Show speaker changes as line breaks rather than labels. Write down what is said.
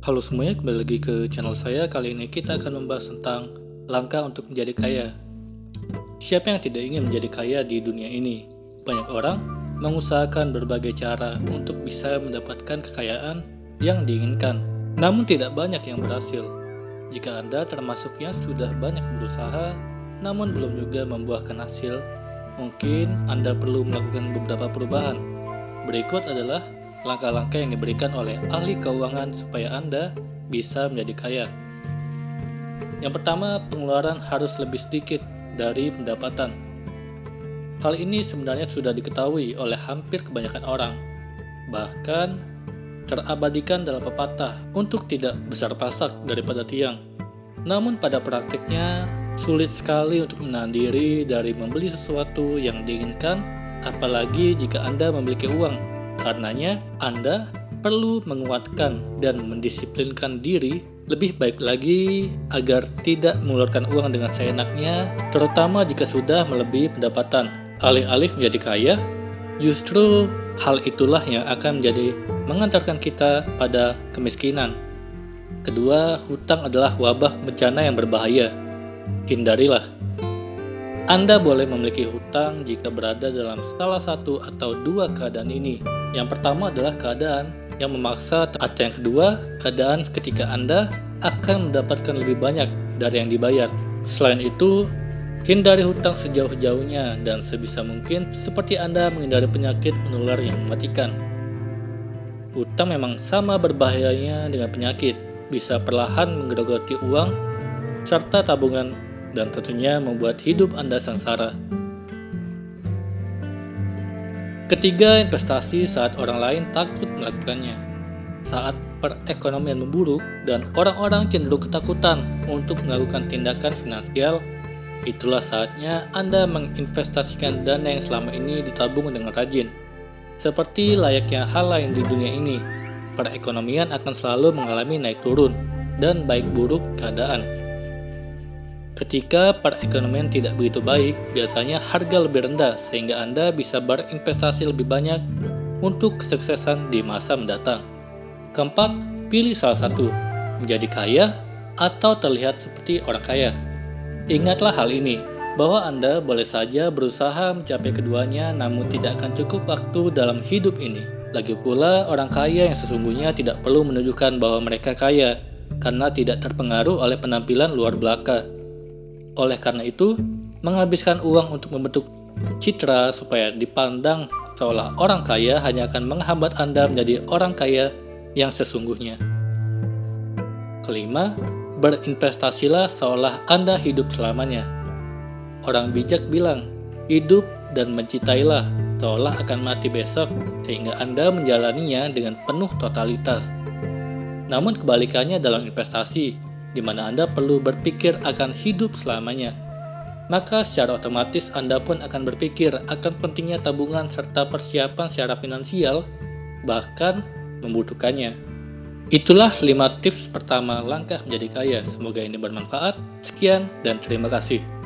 Halo semuanya, kembali lagi ke channel saya. Kali ini kita akan membahas tentang langkah untuk menjadi kaya. Siapa yang tidak ingin menjadi kaya di dunia ini? Banyak orang mengusahakan berbagai cara untuk bisa mendapatkan kekayaan yang diinginkan. Namun tidak banyak yang berhasil. Jika Anda termasuknya sudah banyak berusaha, namun belum juga membuahkan hasil, mungkin Anda perlu melakukan beberapa perubahan. Berikut adalah langkah-langkah yang diberikan oleh ahli keuangan supaya Anda bisa menjadi kaya. Yang pertama, pengeluaran harus lebih sedikit dari pendapatan. Hal ini sebenarnya sudah diketahui oleh hampir kebanyakan orang. Bahkan terabadikan dalam pepatah untuk tidak besar pasak daripada tiang. Namun pada praktiknya sulit sekali untuk menahan diri dari membeli sesuatu yang diinginkan apalagi jika Anda memiliki uang Karenanya, Anda perlu menguatkan dan mendisiplinkan diri lebih baik lagi agar tidak mengeluarkan uang dengan seenaknya, terutama jika sudah melebihi pendapatan. Alih-alih menjadi kaya, justru hal itulah yang akan menjadi mengantarkan kita pada kemiskinan. Kedua, hutang adalah wabah bencana yang berbahaya. Hindarilah. Anda boleh memiliki hutang jika berada dalam salah satu atau dua keadaan ini yang pertama adalah keadaan yang memaksa atau yang kedua, keadaan ketika Anda akan mendapatkan lebih banyak dari yang dibayar. Selain itu, hindari hutang sejauh-jauhnya dan sebisa mungkin seperti Anda menghindari penyakit menular yang mematikan. Hutang memang sama berbahayanya dengan penyakit, bisa perlahan menggerogoti uang serta tabungan dan tentunya membuat hidup Anda sengsara. Ketiga, investasi saat orang lain takut melakukannya. Saat perekonomian memburuk dan orang-orang cenderung ketakutan untuk melakukan tindakan finansial, itulah saatnya Anda menginvestasikan dana yang selama ini ditabung dengan rajin. Seperti layaknya hal lain di dunia ini, perekonomian akan selalu mengalami naik turun dan baik buruk keadaan. Ketika perekonomian tidak begitu baik, biasanya harga lebih rendah sehingga Anda bisa berinvestasi lebih banyak untuk kesuksesan di masa mendatang. Keempat, pilih salah satu, menjadi kaya atau terlihat seperti orang kaya. Ingatlah hal ini, bahwa Anda boleh saja berusaha mencapai keduanya namun tidak akan cukup waktu dalam hidup ini. Lagi pula, orang kaya yang sesungguhnya tidak perlu menunjukkan bahwa mereka kaya, karena tidak terpengaruh oleh penampilan luar belakang oleh karena itu, menghabiskan uang untuk membentuk citra supaya dipandang seolah orang kaya hanya akan menghambat Anda menjadi orang kaya yang sesungguhnya. Kelima, berinvestasilah seolah Anda hidup selamanya. Orang bijak bilang, hidup dan mencintailah seolah akan mati besok sehingga Anda menjalaninya dengan penuh totalitas. Namun kebalikannya dalam investasi, di mana Anda perlu berpikir akan hidup selamanya. Maka secara otomatis Anda pun akan berpikir akan pentingnya tabungan serta persiapan secara finansial, bahkan membutuhkannya. Itulah 5 tips pertama langkah menjadi kaya. Semoga ini bermanfaat. Sekian dan terima kasih.